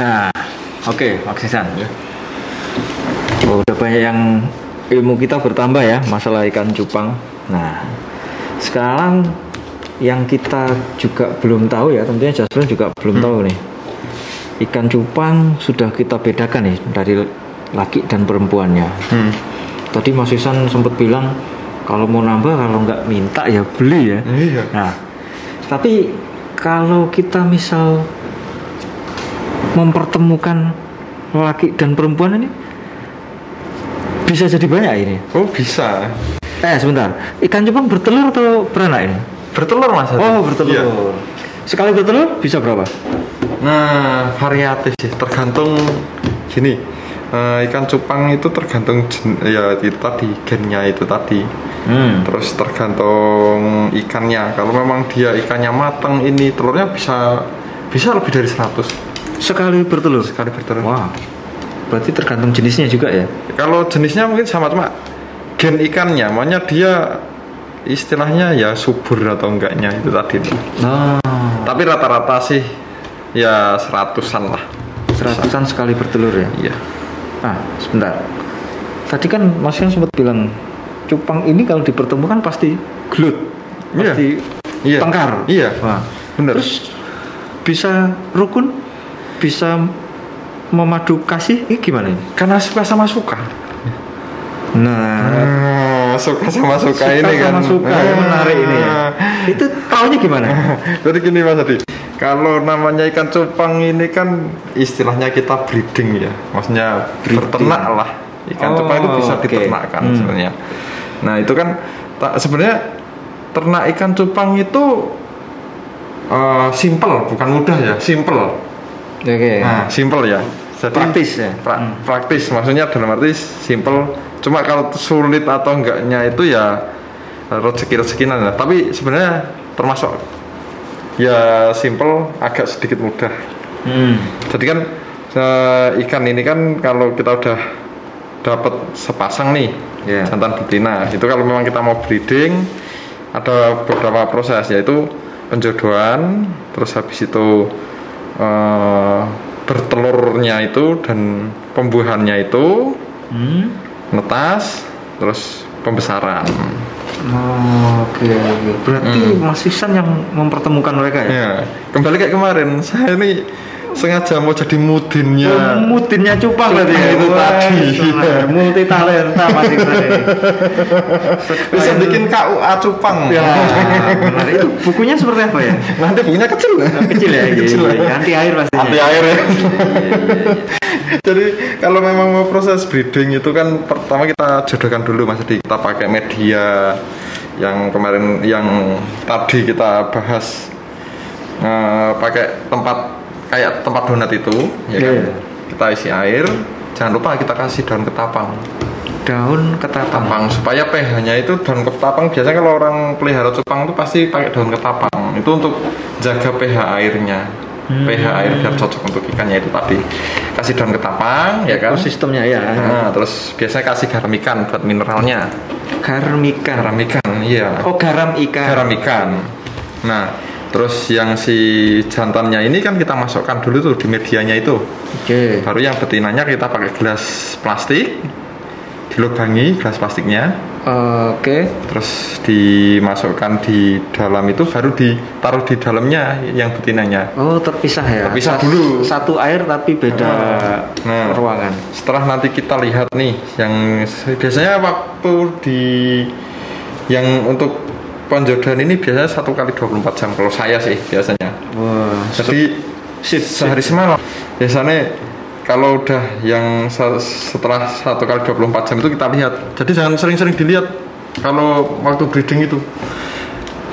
Nah, oke, Mas Ihsan. Oh, udah banyak yang ilmu kita bertambah ya masalah ikan cupang. Nah, sekarang yang kita juga belum tahu ya, tentunya Jasper juga belum tahu nih. Ikan cupang sudah kita bedakan nih dari laki dan perempuannya. Hmm. Tadi Mas Ihsan sempat bilang kalau mau nambah kalau nggak minta ya beli ya. Iya. Nah, tapi kalau kita misal mempertemukan laki dan perempuan ini bisa jadi banyak ini. Oh bisa. Eh sebentar, ikan cupang bertelur atau beranak ini? Bertelur mas. Oh bertelur. Iya. Sekali bertelur bisa berapa? Nah variatif sih, tergantung gini. eh, ikan cupang itu tergantung jen- ya itu tadi gennya itu tadi. Hmm. Terus tergantung ikannya. Kalau memang dia ikannya matang ini telurnya bisa bisa lebih dari 100 Sekali bertelur. sekali bertelur. Wah. Berarti tergantung jenisnya juga ya. Kalau jenisnya mungkin sama cuma gen ikannya, makanya dia istilahnya ya subur atau enggaknya itu tadi. Nah, Tapi rata-rata sih ya seratusan lah. seratusan sekali bertelur ya. Iya. Nah, sebentar. Tadi kan Mas Yan sempat bilang cupang ini kalau dipertemukan pasti gelut, Iya. pasti Iya. tengkar. Iya. Wah. Bener. Terus bisa rukun, bisa memadu kasih, ini gimana ini? Karena suka sama suka. Nah, Hmm, suka sama suka, suka ini kan. sama suka ya, menarik ini ya. Itu taunya gimana? Jadi gini Mas Adi, kalau namanya ikan cupang ini kan istilahnya kita breeding ya, maksudnya Breeding. berternak lah. Ikan Oh, cupang itu bisa oke. diternakkan Hmm. sebenarnya. Nah itu kan tak sebenarnya ternak ikan cupang itu eh, simple, bukan mudah ya, simple. Oke. Nah, simple ya. Jadi Praktis ya? pra- Hmm. Praktis, maksudnya dalam arti simple. Cuma kalau sulit atau enggaknya itu ya rezeki-rezekinan lah. Tapi sebenarnya termasuk ya simple, agak sedikit mudah. Hmm. Jadi kan eh, ikan ini kan kalau kita udah dapat sepasang nih Iya. jantan betina, itu kalau memang kita mau breeding ada beberapa proses yaitu penjodohan, terus habis itu eh, bertelurnya itu dan pembuahannya itu Hmm. netas, terus pembesaran. Oh, Oke, oke. Berarti Hmm. Mas Ihsan yang mempertemukan mereka ya? Ya, kembali kayak kemarin, saya ini sengaja mau jadi mudinnya. Oh, Mudinnya cupang berarti ya? itu Wah, tadi. senang. Multi talenta Mas Ihsan ini. Bisa bikin KUA cupang. Ya, benar. Itu bukunya seperti apa ya? Nanti bukunya kecil. Kecil ya, kecil. iya, iya. anti air pastinya. Anti air ya. Jadi kalau memang mau proses breeding itu kan pertama kita jodohkan dulu Mas Adi. Kita pakai media yang kemarin yang tadi kita bahas eh, pakai tempat kayak tempat donat itu ya kan. Iya. Kita isi air. Jangan lupa kita kasih daun ketapang. Daun ketapang. Ketapang supaya pH-nya itu daun ketapang biasanya kalau orang pelihara cupang itu pasti pakai daun ketapang. Itu untuk jaga pH airnya. Hmm. pH air biar cocok untuk ikannya itu tadi. Kasih daun ketapang ya kan. Ekosistemnya ya. Nah, terus biasanya kasih garam ikan buat mineralnya. Garam ikan. Garam ikan, iya. Oh, garam ikan. Garam ikan. Nah, terus yang si jantannya ini kan kita masukkan dulu tuh di medianya itu. Oke. Baru yang betinanya kita pakai gelas plastik, dilubangi gelas plastiknya, Oke. terus dimasukkan di dalam itu, baru ditaruh di dalamnya yang betinanya. Oh, terpisah ya. Terpisah Sat- dulu. Satu air tapi beda Nah. ruangan. Setelah nanti kita lihat nih, yang biasanya waktu di yang untuk penjodohan ini biasanya satu kali 24 jam kalau saya sih biasanya. Wah, Jadi sip, sehari semalam. Biasanya kalau udah yang se- setelah satu kali 24 jam itu kita lihat. Jadi jangan sering-sering dilihat kalau waktu breeding itu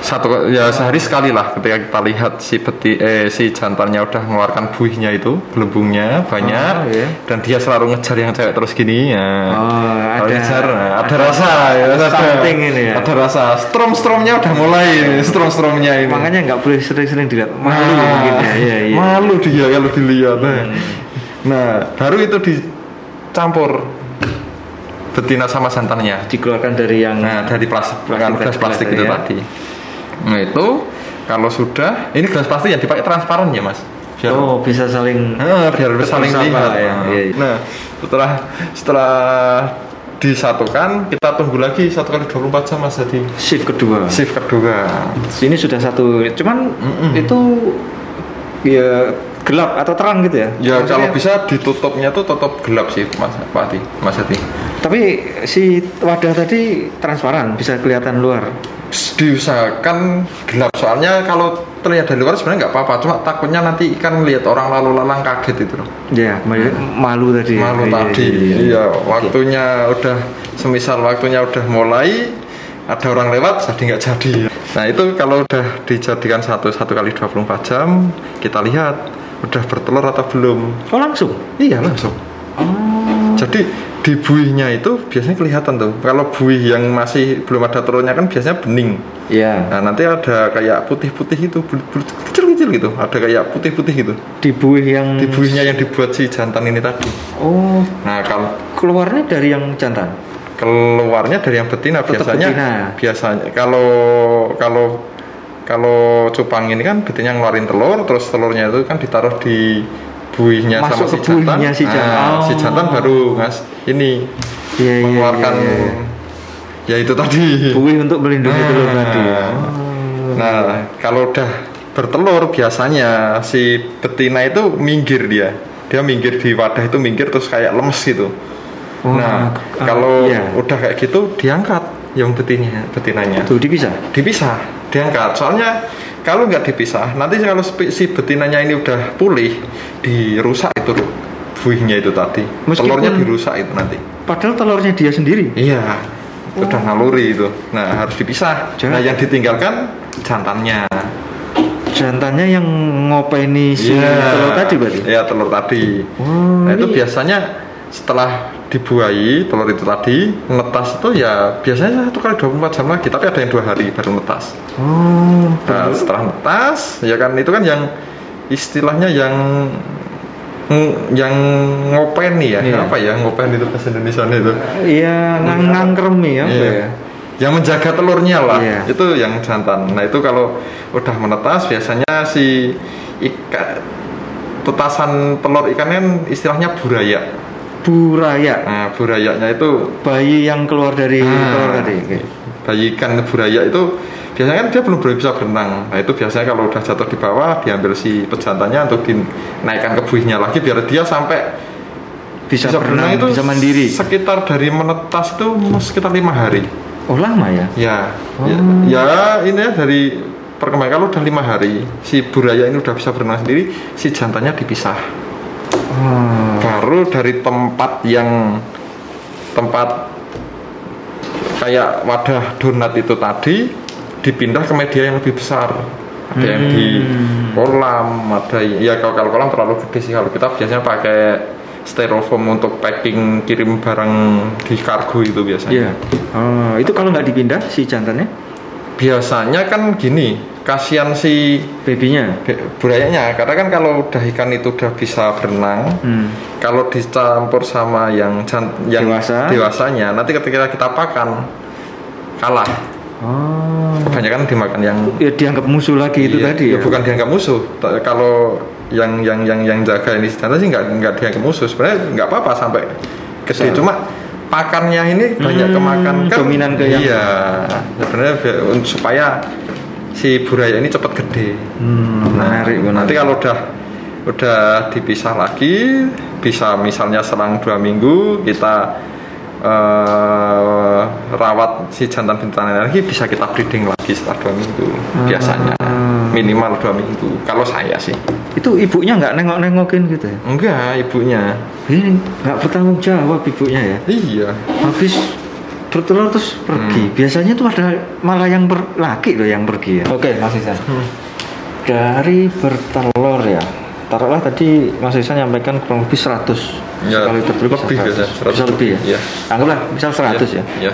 satu ya sehari sekali lah ketika kita lihat si beti eh si jantannya udah mengeluarkan buihnya itu gelembungnya banyak Oh, iya. dan dia selalu ngejar yang cewek terus gini ya Oh, ada- ngejar, nah, ada, ada- rasa ya ada something ini ya. ada rasa strom stromnya udah mulai strom stromnya ini Makanya nggak boleh sering-sering dilihat. Malu Nah, mungkin ya. Iya, iya. Malu dia kalau dilihat. Nah. Hmm. Nah, baru itu dicampur betina sama santannya. Dikeluarkan dari yang Nah, dari plastik, Plastik gelas plastik tadi itu ya. tadi. Nah, itu kalau sudah ini gelas plastik yang dipakai transparan ya, Mas. biar oh bisa saling Ah, biar saling tersapa lihat. ya. Iya, iya. Nah, setelah setelah disatukan, kita tunggu lagi satu kali 24 jam Mas jadi shift kedua shift kedua. ini sudah satu cuman Mm-mm. itu ya gelap atau terang gitu ya Ya Maksudnya- kalau bisa ditutupnya tuh tetap gelap sih Mas Pak Adi, Mas Adi. tapi si wadah tadi transparan bisa kelihatan luar Diusahakan gelap soalnya kalau terlihat dari luar sebenarnya nggak apa-apa, cuma takutnya nanti ikan lihat orang lalu lalang kaget itu loh. ya kembali malu tadi ya. Malu Iya, tadi, iya, iya. iya, waktunya udah semisal waktunya udah mulai ada orang lewat jadi nggak jadi. Nah itu kalau udah dijadikan satu satu kali 24 jam kita lihat udah bertelur atau belum. oh langsung Iya langsung. oh Jadi di buihnya itu biasanya kelihatan tuh. Kalau buih yang masih belum ada telurnya kan biasanya bening. ya Nah nanti ada kayak putih-putih itu, kecil-kecil gitu. Ada kayak putih-putih gitu. di buih yang Di buihnya yang dibuat si jantan ini tadi. oh Nah kalau keluarnya dari yang jantan keluarnya dari yang betina Tetap biasanya betina. biasanya kalau kalau kalau cupang ini kan betina ngeluarin telur terus telurnya itu kan ditaruh di buihnya Masuk sama si ke jantan si jantan. Nah, si Oh. jantan baru ngas ini Iya, iya, mengeluarkan iya, iya. ya itu tadi buih untuk melindungi Nah. telur tadi Oh. nah kalau udah bertelur biasanya si betina itu minggir dia dia minggir di wadah itu minggir terus kayak lemes gitu nah ah, kalau iya. udah kayak gitu diangkat yang betinanya betinanya. Tuh dipisah? Dipisah diangkat. Soalnya kalau nggak dipisah nanti kalau si betinanya ini udah pulih dirusak itu tuh buihnya itu tadi. Meskipun- telurnya dirusak itu nanti. Padahal telurnya dia sendiri? Iya udah naluri itu. Nah harus dipisah. Jangan- nah yang ditinggalkan jantannya. Jantannya yang ngopeni si Iya. telur tadi berarti? Iya telur tadi. Oh, nah itu ini- biasanya setelah dibuahi telur itu tadi netas itu ya biasanya satu kali 24 jam lagi tapi ada yang dua hari baru netas. oh Nah setelah netas ya kan itu kan yang istilahnya yang ng- yang ngopeni ya Iya. apa ya ngopeni itu bahasa Indonesia itu iya ngang ngangkremi apa Iya. ya yang menjaga telurnya lah Iya. itu yang jantan nah itu kalau udah menetas biasanya si ikan tetasan telur ikan kan istilahnya buraya buraya nah burayanya itu bayi yang keluar dari Ah. telur tadi Oke. bayi ikan buraya itu biasanya kan dia belum bisa berenang nah itu biasanya kalau udah jatuh di bawah diambil si pejantannya untuk dinaikkan ke buihnya lagi biar dia sampai bisa, berenang, itu bisa mandiri sekitar dari menetas itu sekitar lima hari oh lama ya Ya, Oh. ya, ya ini ya dari perkembangan kalau udah lima hari si buraya ini udah bisa berenang sendiri, si jantannya dipisah. oh. Baru dari tempat yang tempat kayak wadah donat itu tadi dipindah ke media yang lebih besar. Ada yang di Hmm. kolam, ada ya kalau kalau kolam terlalu gede sih kalau kita biasanya pakai styrofoam untuk packing kirim barang di kargo itu biasanya. Iya. Oh, itu kalau nggak dipindah si jantannya, biasanya kan gini kasihan si babynya. burayanya karena kan kalau udah ikan itu udah bisa berenang Hmm. kalau dicampur sama yang yang Dewasa. dewasanya nanti ketika kita pakan kalah Oh. kebanyakan dimakan yang Ya dianggap musuh lagi itu Iya, tadi ya. ya bukan dianggap musuh kalau yang yang yang yang jaga ini jantan sih nggak nggak dianggap musuh sebenarnya nggak apa-apa sampai Besar. cuma pakannya ini banyak Hmm, kemakan kan dominan ke yang- iya sebenarnya supaya si buraya ini cepat gede Hmm, Nah, menarik, nanti menarik. kalau udah udah dipisah lagi bisa misalnya selang dua minggu kita eh, rawat si jantan betina lagi bisa kita breeding lagi setelah dua minggu biasanya Ah. minimal dua minggu kalau saya sih itu ibunya nggak nengok-nengokin gitu ya. enggak ibunya Ini nggak bertanggung jawab ibunya ya. iya Habis bertelur terus pergi. Hmm. Biasanya tuh ada malah yang ber- laki loh yang pergi ya. Oke, Mas Isan. Dari bertelur ya. Taruhlah tadi Mas Isan nyampaikan kurang lebih 100 Ya, sekali bertelur lebih bisa 100. biasa, 100. Bisa lebih ya. Iya. Anggaplah misal 100 ya. ya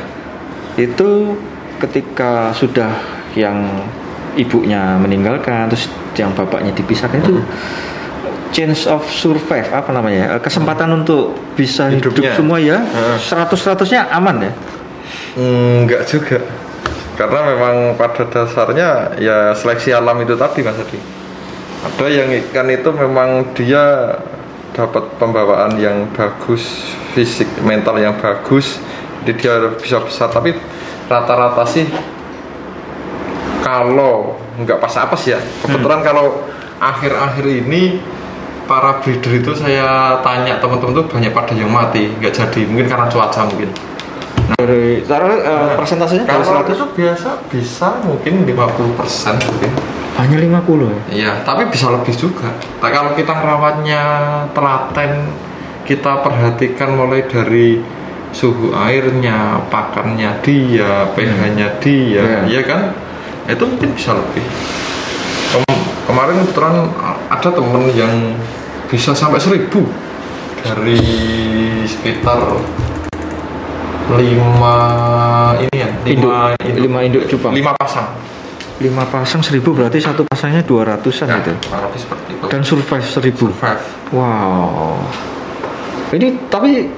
Itu ketika sudah yang ibunya meninggalkan terus yang bapaknya dipisahkan itu Hmm. chance of survive apa namanya ya kesempatan untuk bisa hidup Hidupnya. semua ya Hmm. 100 100-nya aman ya enggak juga. Karena memang pada dasarnya ya seleksi alam itu tadi mas Adi. Ada yang ikan itu memang dia dapat pembawaan yang bagus fisik mental yang bagus jadi dia bisa besar. Tapi rata-rata sih kalau nggak pas apes ya. Kebetulan kalau akhir-akhir ini para breeder itu saya tanya teman-teman tuh banyak pada yang mati. Nggak jadi. Mungkin karena cuaca mungkin Dari taruh eh, persentasenya dari kalau 100 itu biasa bisa mungkin 50% mungkin hanya 50 ya. Iya, tapi bisa lebih juga. Nah, kalau kita merawatnya telaten, kita perhatikan mulai dari suhu airnya, pakannya dia, pH-nya dia, Iya. ya kan? Itu mungkin bisa lebih. Kem- kemarin kebetulan ada temen yang bisa sampai seribu dari sekitar lima ini ya lima Induk, lima induk cupang. lima pasang Lima pasang 1000 berarti satu pasangnya 200-an Nah, gitu. kurang lebih seperti itu Dan survive 1000. survive Wow. Ini tapi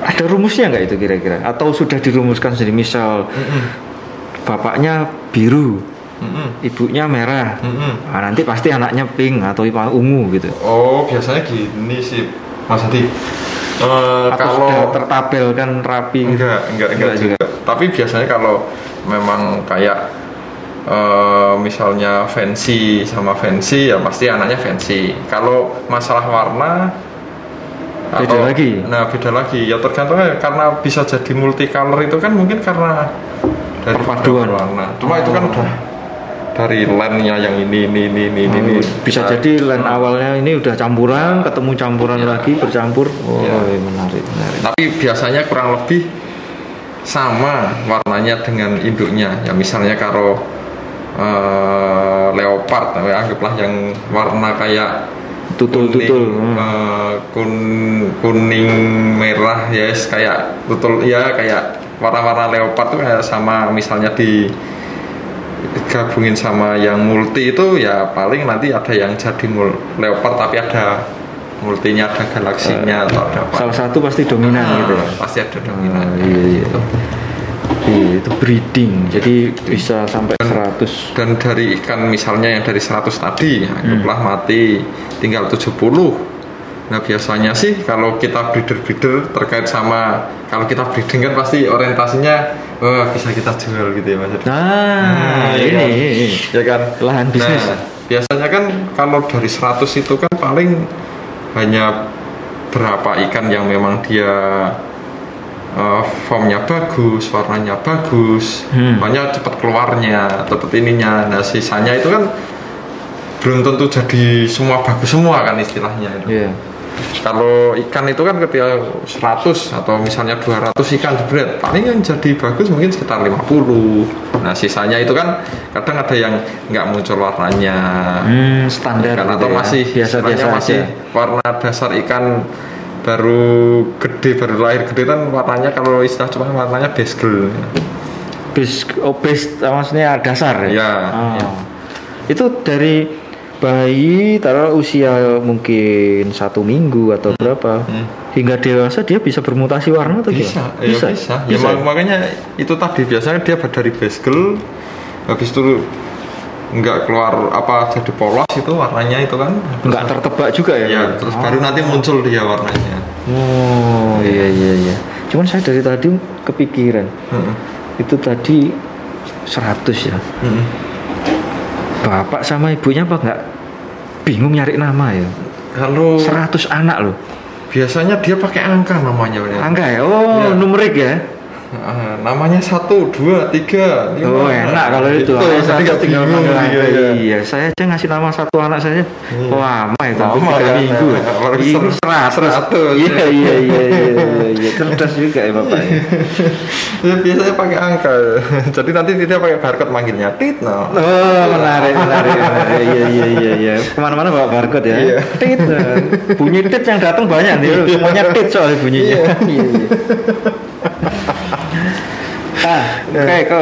ada rumusnya nggak itu kira-kira? Atau sudah dirumuskan sendiri? Misal Mm-mm. bapaknya biru, Mm-mm. ibunya merah. Mm-mm. Nah, nanti pasti anaknya pink atau ungu gitu. Oh, biasanya gini sih, Mas Hadi. Eh, Atau kalau sudah tertabelkan rapi gitu. enggak, enggak, enggak, Enggak juga. Tapi biasanya kalau memang kayak eh, misalnya fancy sama fancy ya pasti anaknya fancy. Kalau masalah warna Beda lagi? Nah, beda lagi. Ya tergantung ya, karena bisa jadi multicolor itu kan mungkin karena dari Perpaduan. beberapa warna. Cuma itu kan Oh. udah dari line-nya yang ini ini ini ini, ini, ini. Bisa Nah, jadi line awalnya ini udah campuran, ketemu campuran Iya. lagi, bercampur. Oh, iya, menarik, menarik. tapi biasanya kurang lebih sama warnanya dengan induknya ya misalnya kalau eh, leopard ya, anggaplah yang warna kayak Tutul-tutul. kuning, Hmm. eh, kun- kuning merah ya yes, kayak tutul ya kayak warna-warna leopard tuh kayak sama misalnya di gabungin sama yang multi itu ya paling nanti ada yang jadi mul leopard tapi ada multinya ada galaksinya atau ada apa Salah satu pasti dominan Ah, gitu ya. pasti ada dominan Ah, iya, iya. Iya, itu breeding. Jadi bisa sampai 100. dan dari ikan misalnya yang dari 100 tadi Hmm. anggaplah mati tinggal 70 nah biasanya sih kalau kita breeder-breeder terkait sama kalau kita breeding kan pasti orientasinya wah bisa kita jual gitu ya mas Nah, iya ini, kan? ini. ya kan Lahan bisnis. Nah, biasanya kan kalau dari 100 itu kan paling hanya berapa ikan yang memang dia eh, formnya bagus, warnanya bagus, Hmm. banyak cepat keluarnya, cepat ininya. Nah sisanya itu kan belum tentu jadi semua bagus semua kan istilahnya. itu. Iya. Kalau ikan itu kan ketika 100 atau misalnya 200 ikan jebret, paling yang jadi bagus mungkin sekitar 50. Nah sisanya itu kan kadang ada yang nggak muncul warnanya. Hmm, standar Ikan gitu atau ya. masih biasa-biasa istilahnya masih aja. warna dasar ikan baru gede baru lahir gede kan warnanya kalau istilah cuma warnanya basegel Base, oh, base maksudnya dasar ya? Iya, Ah. iya. Itu dari bayi taruh usia mungkin satu minggu atau berapa Hmm. hingga dewasa dia bisa bermutasi warna atau bisa gimana? bisa ya bisa, Ya, mak- makanya itu tadi biasanya dia dari basegel habis itu nggak keluar apa jadi polos itu warnanya itu kan nggak tertebak juga ya? ya terus Ah. baru nanti muncul dia warnanya Oh iya iya iya. Cuman saya dari tadi kepikiran Heeh. itu tadi 100 ya. Heeh. Bapak sama ibunya apa nggak bingung nyari nama ya? kalau 100 anak loh. biasanya dia pakai angka namanya. Angka ya? Oh, Iya. numerik ya? Namanya satu dua tiga lima. Oh enak kalau itu. jadi Saya nggak tinggal bingung panggil iya, iya. Iya, saya aja ngasih nama satu anak saya. Iya. Lama itu, Lama tiga ya, minggu. ya. Ini ser- seratus. Iya ya. iya iya iya iya. iya. Cerdas juga ya bapak. ya. Ya, biasanya pakai angka jadi nanti dia pakai barcode manggilnya tit no Oh menarik menarik menarik. Iya iya iya iya. Ke mana-mana bawa barcode ya. Iya. Tit. Bunyi tit yang datang banyak nih. Semuanya tit soalnya bunyinya. Iya iya. Ah, oke ke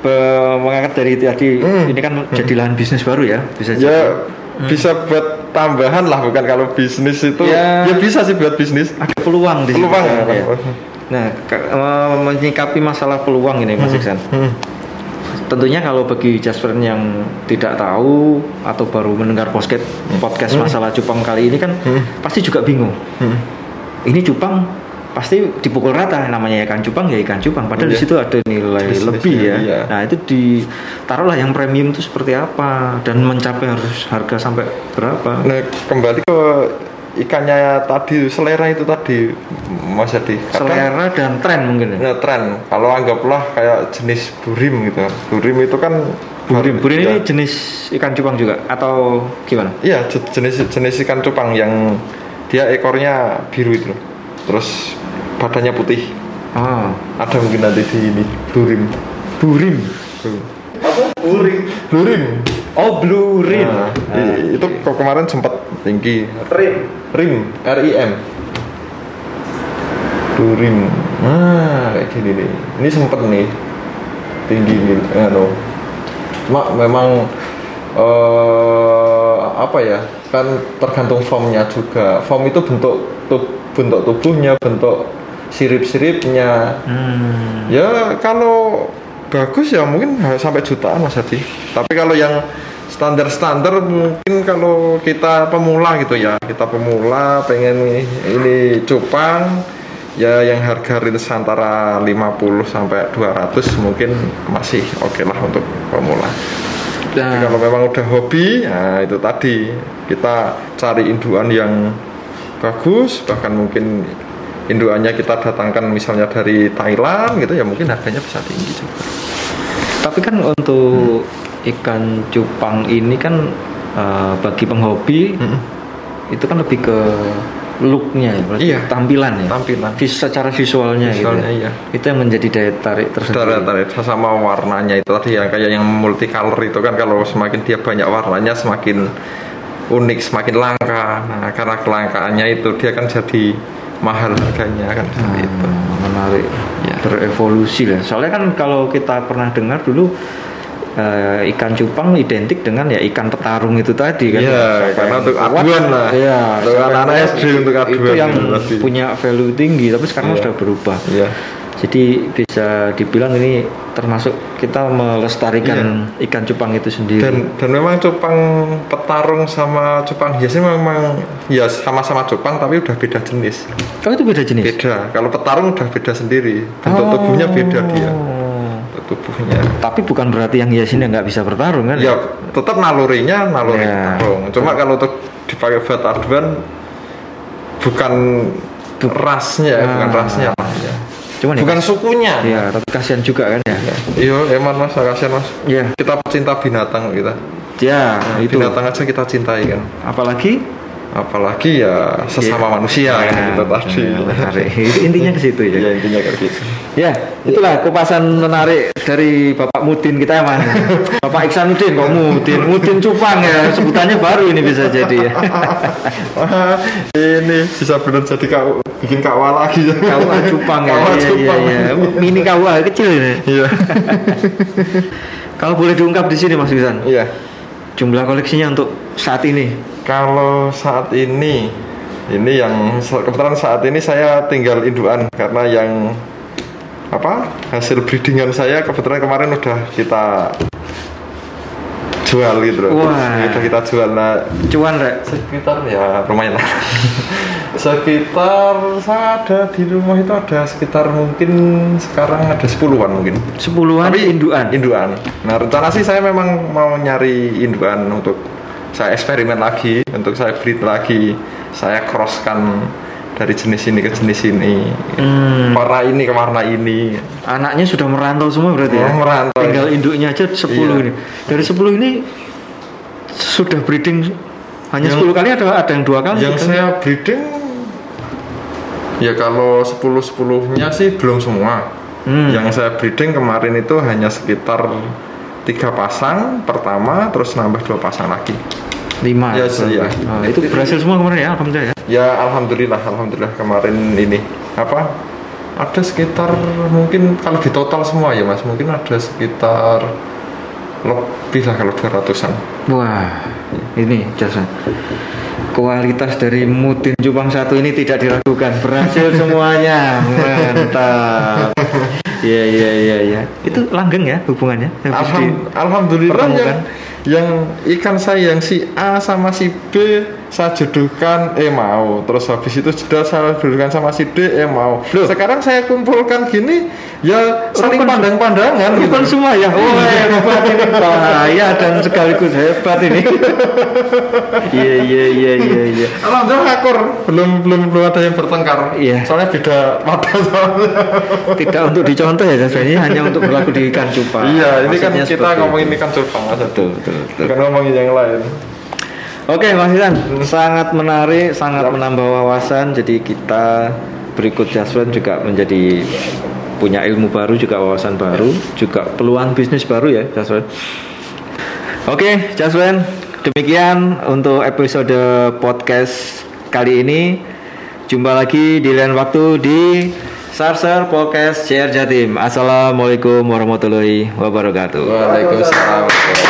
be- mengangkat dari tadi Hmm. ini kan jadi lahan bisnis baru ya bisa jadi. ya bisa buat tambahan lah bukan kalau bisnis itu Ya. ya, bisa sih buat bisnis ada peluang di situ. Peluang, ya. peluang. Nah, ke- eh, menyikapi masalah peluang ini Mas Hmm. Iksan. Hmm. tentunya kalau bagi Jasper yang tidak tahu atau baru mendengar podcast podcast masalah cupang kali ini kan Hmm. pasti juga bingung. Hmm. Ini cupang pasti dipukul rata namanya ikan cupang ya ikan cupang padahal di Iya. situ ada nilai lebih ya. iya. Nah, itu ditaruhlah yang premium itu seperti apa dan mencapai harus harga sampai berapa? Nah, kembali ke ikannya tadi selera itu tadi Mas Adi. Selera dan tren mungkin ya. Nah, tren. Kalau anggaplah kayak jenis burim gitu. Burim itu kan Burin, burin Iya. ini jenis ikan cupang juga atau gimana? Iya, je- jenis jenis ikan cupang yang dia ekornya biru itu. Terus badannya putih. Oh, Ada mungkin nanti di ini burim. burim. Burim. Burim. Oh, blue rim. Nah, Ah, i- itu kok kemarin sempat tinggi. rim. Rim, R I M. Burim. Nah, kayak gini nih. Ini sempat nih tinggi gitu. Anu. Cuma memang eh apa ya? Kan tergantung formnya juga. Form itu bentuk tub- bentuk tubuhnya, bentuk sirip-siripnya. Hmm. Ya kalau bagus ya mungkin sampai jutaan Mas Hadi. Tapi kalau yang standar-standar mungkin kalau kita pemula gitu ya, kita pemula pengen ini cupang ya yang harga range antara 50 sampai 200 mungkin masih oke lah untuk pemula. Tapi Nah, kalau memang udah hobi, ya itu tadi kita cari induan yang bagus, bahkan mungkin induannya kita datangkan misalnya dari Thailand gitu ya mungkin harganya bisa tinggi juga. tapi kan untuk ikan cupang ini kan eh, bagi penghobi itu kan lebih ke looknya ya, berarti Iya. tampilan ya, Tampilan. Vis- secara visualnya, Visualnya, gitu. ya. iya. Itu yang menjadi daya tarik tersendiri. Tarik sama warnanya itu tadi ya kayak yang multicolor itu kan kalau semakin dia banyak warnanya semakin unik, semakin langka. Nah, karena kelangkaannya itu dia kan jadi mahal harganya kan seperti itu. Hmm, menarik Ya. berevolusi lah soalnya kan kalau kita pernah dengar dulu eh, ikan cupang identik dengan ya ikan petarung itu tadi kan Iya, karena yang untuk kuat, aduan lah. iya Untuk yang anak-anak SD untuk itu aduan yang gitu tadi. punya value tinggi tapi sekarang Iya. sudah berubah Iya. Jadi bisa dibilang ini termasuk kita melestarikan ikan cupang itu sendiri. Dan dan memang cupang petarung sama cupang hiasnya memang ya sama-sama cupang tapi udah beda jenis. Oh itu beda jenis? Beda. Kalau petarung udah beda sendiri. Bentuk Oh. tubuhnya beda dia. Bentuk tubuhnya. Tapi bukan berarti yang hias ini nggak bisa bertarung kan? Ya tetap nalurinya naluri Ya. petarung. Cuma kalau untuk dipakai buat aduan bukan rasnya bukan Ah. rasnya lah ya. Cuman ya bukan sukunya. Ya tapi kasihan juga kan ya. Iya emang mas kasihan mas. Ya kita pecinta binatang kita. Ya itu. binatang aja kita cintai kan. Apalagi apalagi ya sesama Ya. manusia kan Ya, gitu tadi ya, menarik. Intinya ke situ ya. ya intinya kayak gitu Ya, itulah kupasan menarik dari Bapak Mudin kita ya, Man. Bapak Iksanuddin kok Mudin, Mudin Cupang ya, sebutannya baru ini bisa jadi ya. Wah, ini bisa benar jadi kau bikin kawah lagi ya KUA Cupang ya. Kawah Iya, cupang iya, iya. Mini KUA kecil ini. iya Kalau boleh diungkap di sini Mas Iksan, iya jumlah koleksinya untuk saat ini. kalau saat ini ini yang kebetulan saat ini saya tinggal induan karena yang apa hasil breedingan saya kebetulan kemarin udah kita jual gitu loh Wah. udah kita jual nah Cuan rek. sekitar ya lumayan lah sekitar saya ada di rumah itu ada sekitar mungkin sekarang ada sepuluhan mungkin Sepuluhan induan. induan nah rencana sih saya memang mau nyari induan untuk saya eksperimen lagi untuk saya breed lagi saya crosskan dari jenis ini ke jenis ini Hmm. warna ini ke warna ini Anaknya sudah merantau semua berarti ya? Oh, merantau. Tinggal induknya aja 10 Iya. ini. Dari 10 ini sudah breeding hanya Yang- 10 kali ada ada yang dua kali. yang kan? saya breeding ya kalau 10 10 nya sih belum semua Hmm. Yang saya breeding kemarin itu hanya sekitar tiga pasang pertama, terus nambah dua pasang lagi. lima. Ya, iya. Oh, itu berhasil semua kemarin ya, alhamdulillah ya. Ya alhamdulillah, alhamdulillah kemarin ini apa? Ada sekitar mungkin kalau di total semua ya mas, mungkin ada sekitar lebih lah kalau 200an. Wah, ini jasa. kualitas dari Mutin Cupang satu ini tidak diragukan berhasil semuanya mantap Iya iya iya iya itu langgeng ya hubungannya Alham, alhamdulillah yang pertemukan. yang ikan saya yang si A sama si B saya jodohkan eh mau terus habis itu sudah saya jodohkan sama si D eh mau Loh. sekarang saya kumpulkan gini ya saling pandang-pandangan gitu. Rukun semua ya. Wah, hebat ini bahaya dan sekaligus hebat ini. Iya iya iya iya iya. Alhamdulillah akor belum belum belum ada yang bertengkar. Iya. Soalnya beda mata soalnya. Tidak untuk dicontoh ya sebenarnya hanya untuk berlaku di ikan cupang. iya, ini kan Maksudnya kita seperti ngomongin itu. ikan cupang. Betul betul betul. Bukan ngomongin yang lain. Oke Mas Isan, sangat menarik, sangat menambah wawasan. Jadi kita berikut Jaswan juga menjadi punya ilmu baru juga wawasan baru, juga peluang bisnis baru ya Jaswan. Oke Jaswan, demikian untuk episode podcast kali ini. Jumpa lagi di lain waktu di Sarser Podcast Share Jatim. Assalamualaikum warahmatullahi wabarakatuh. Waalaikumsalam.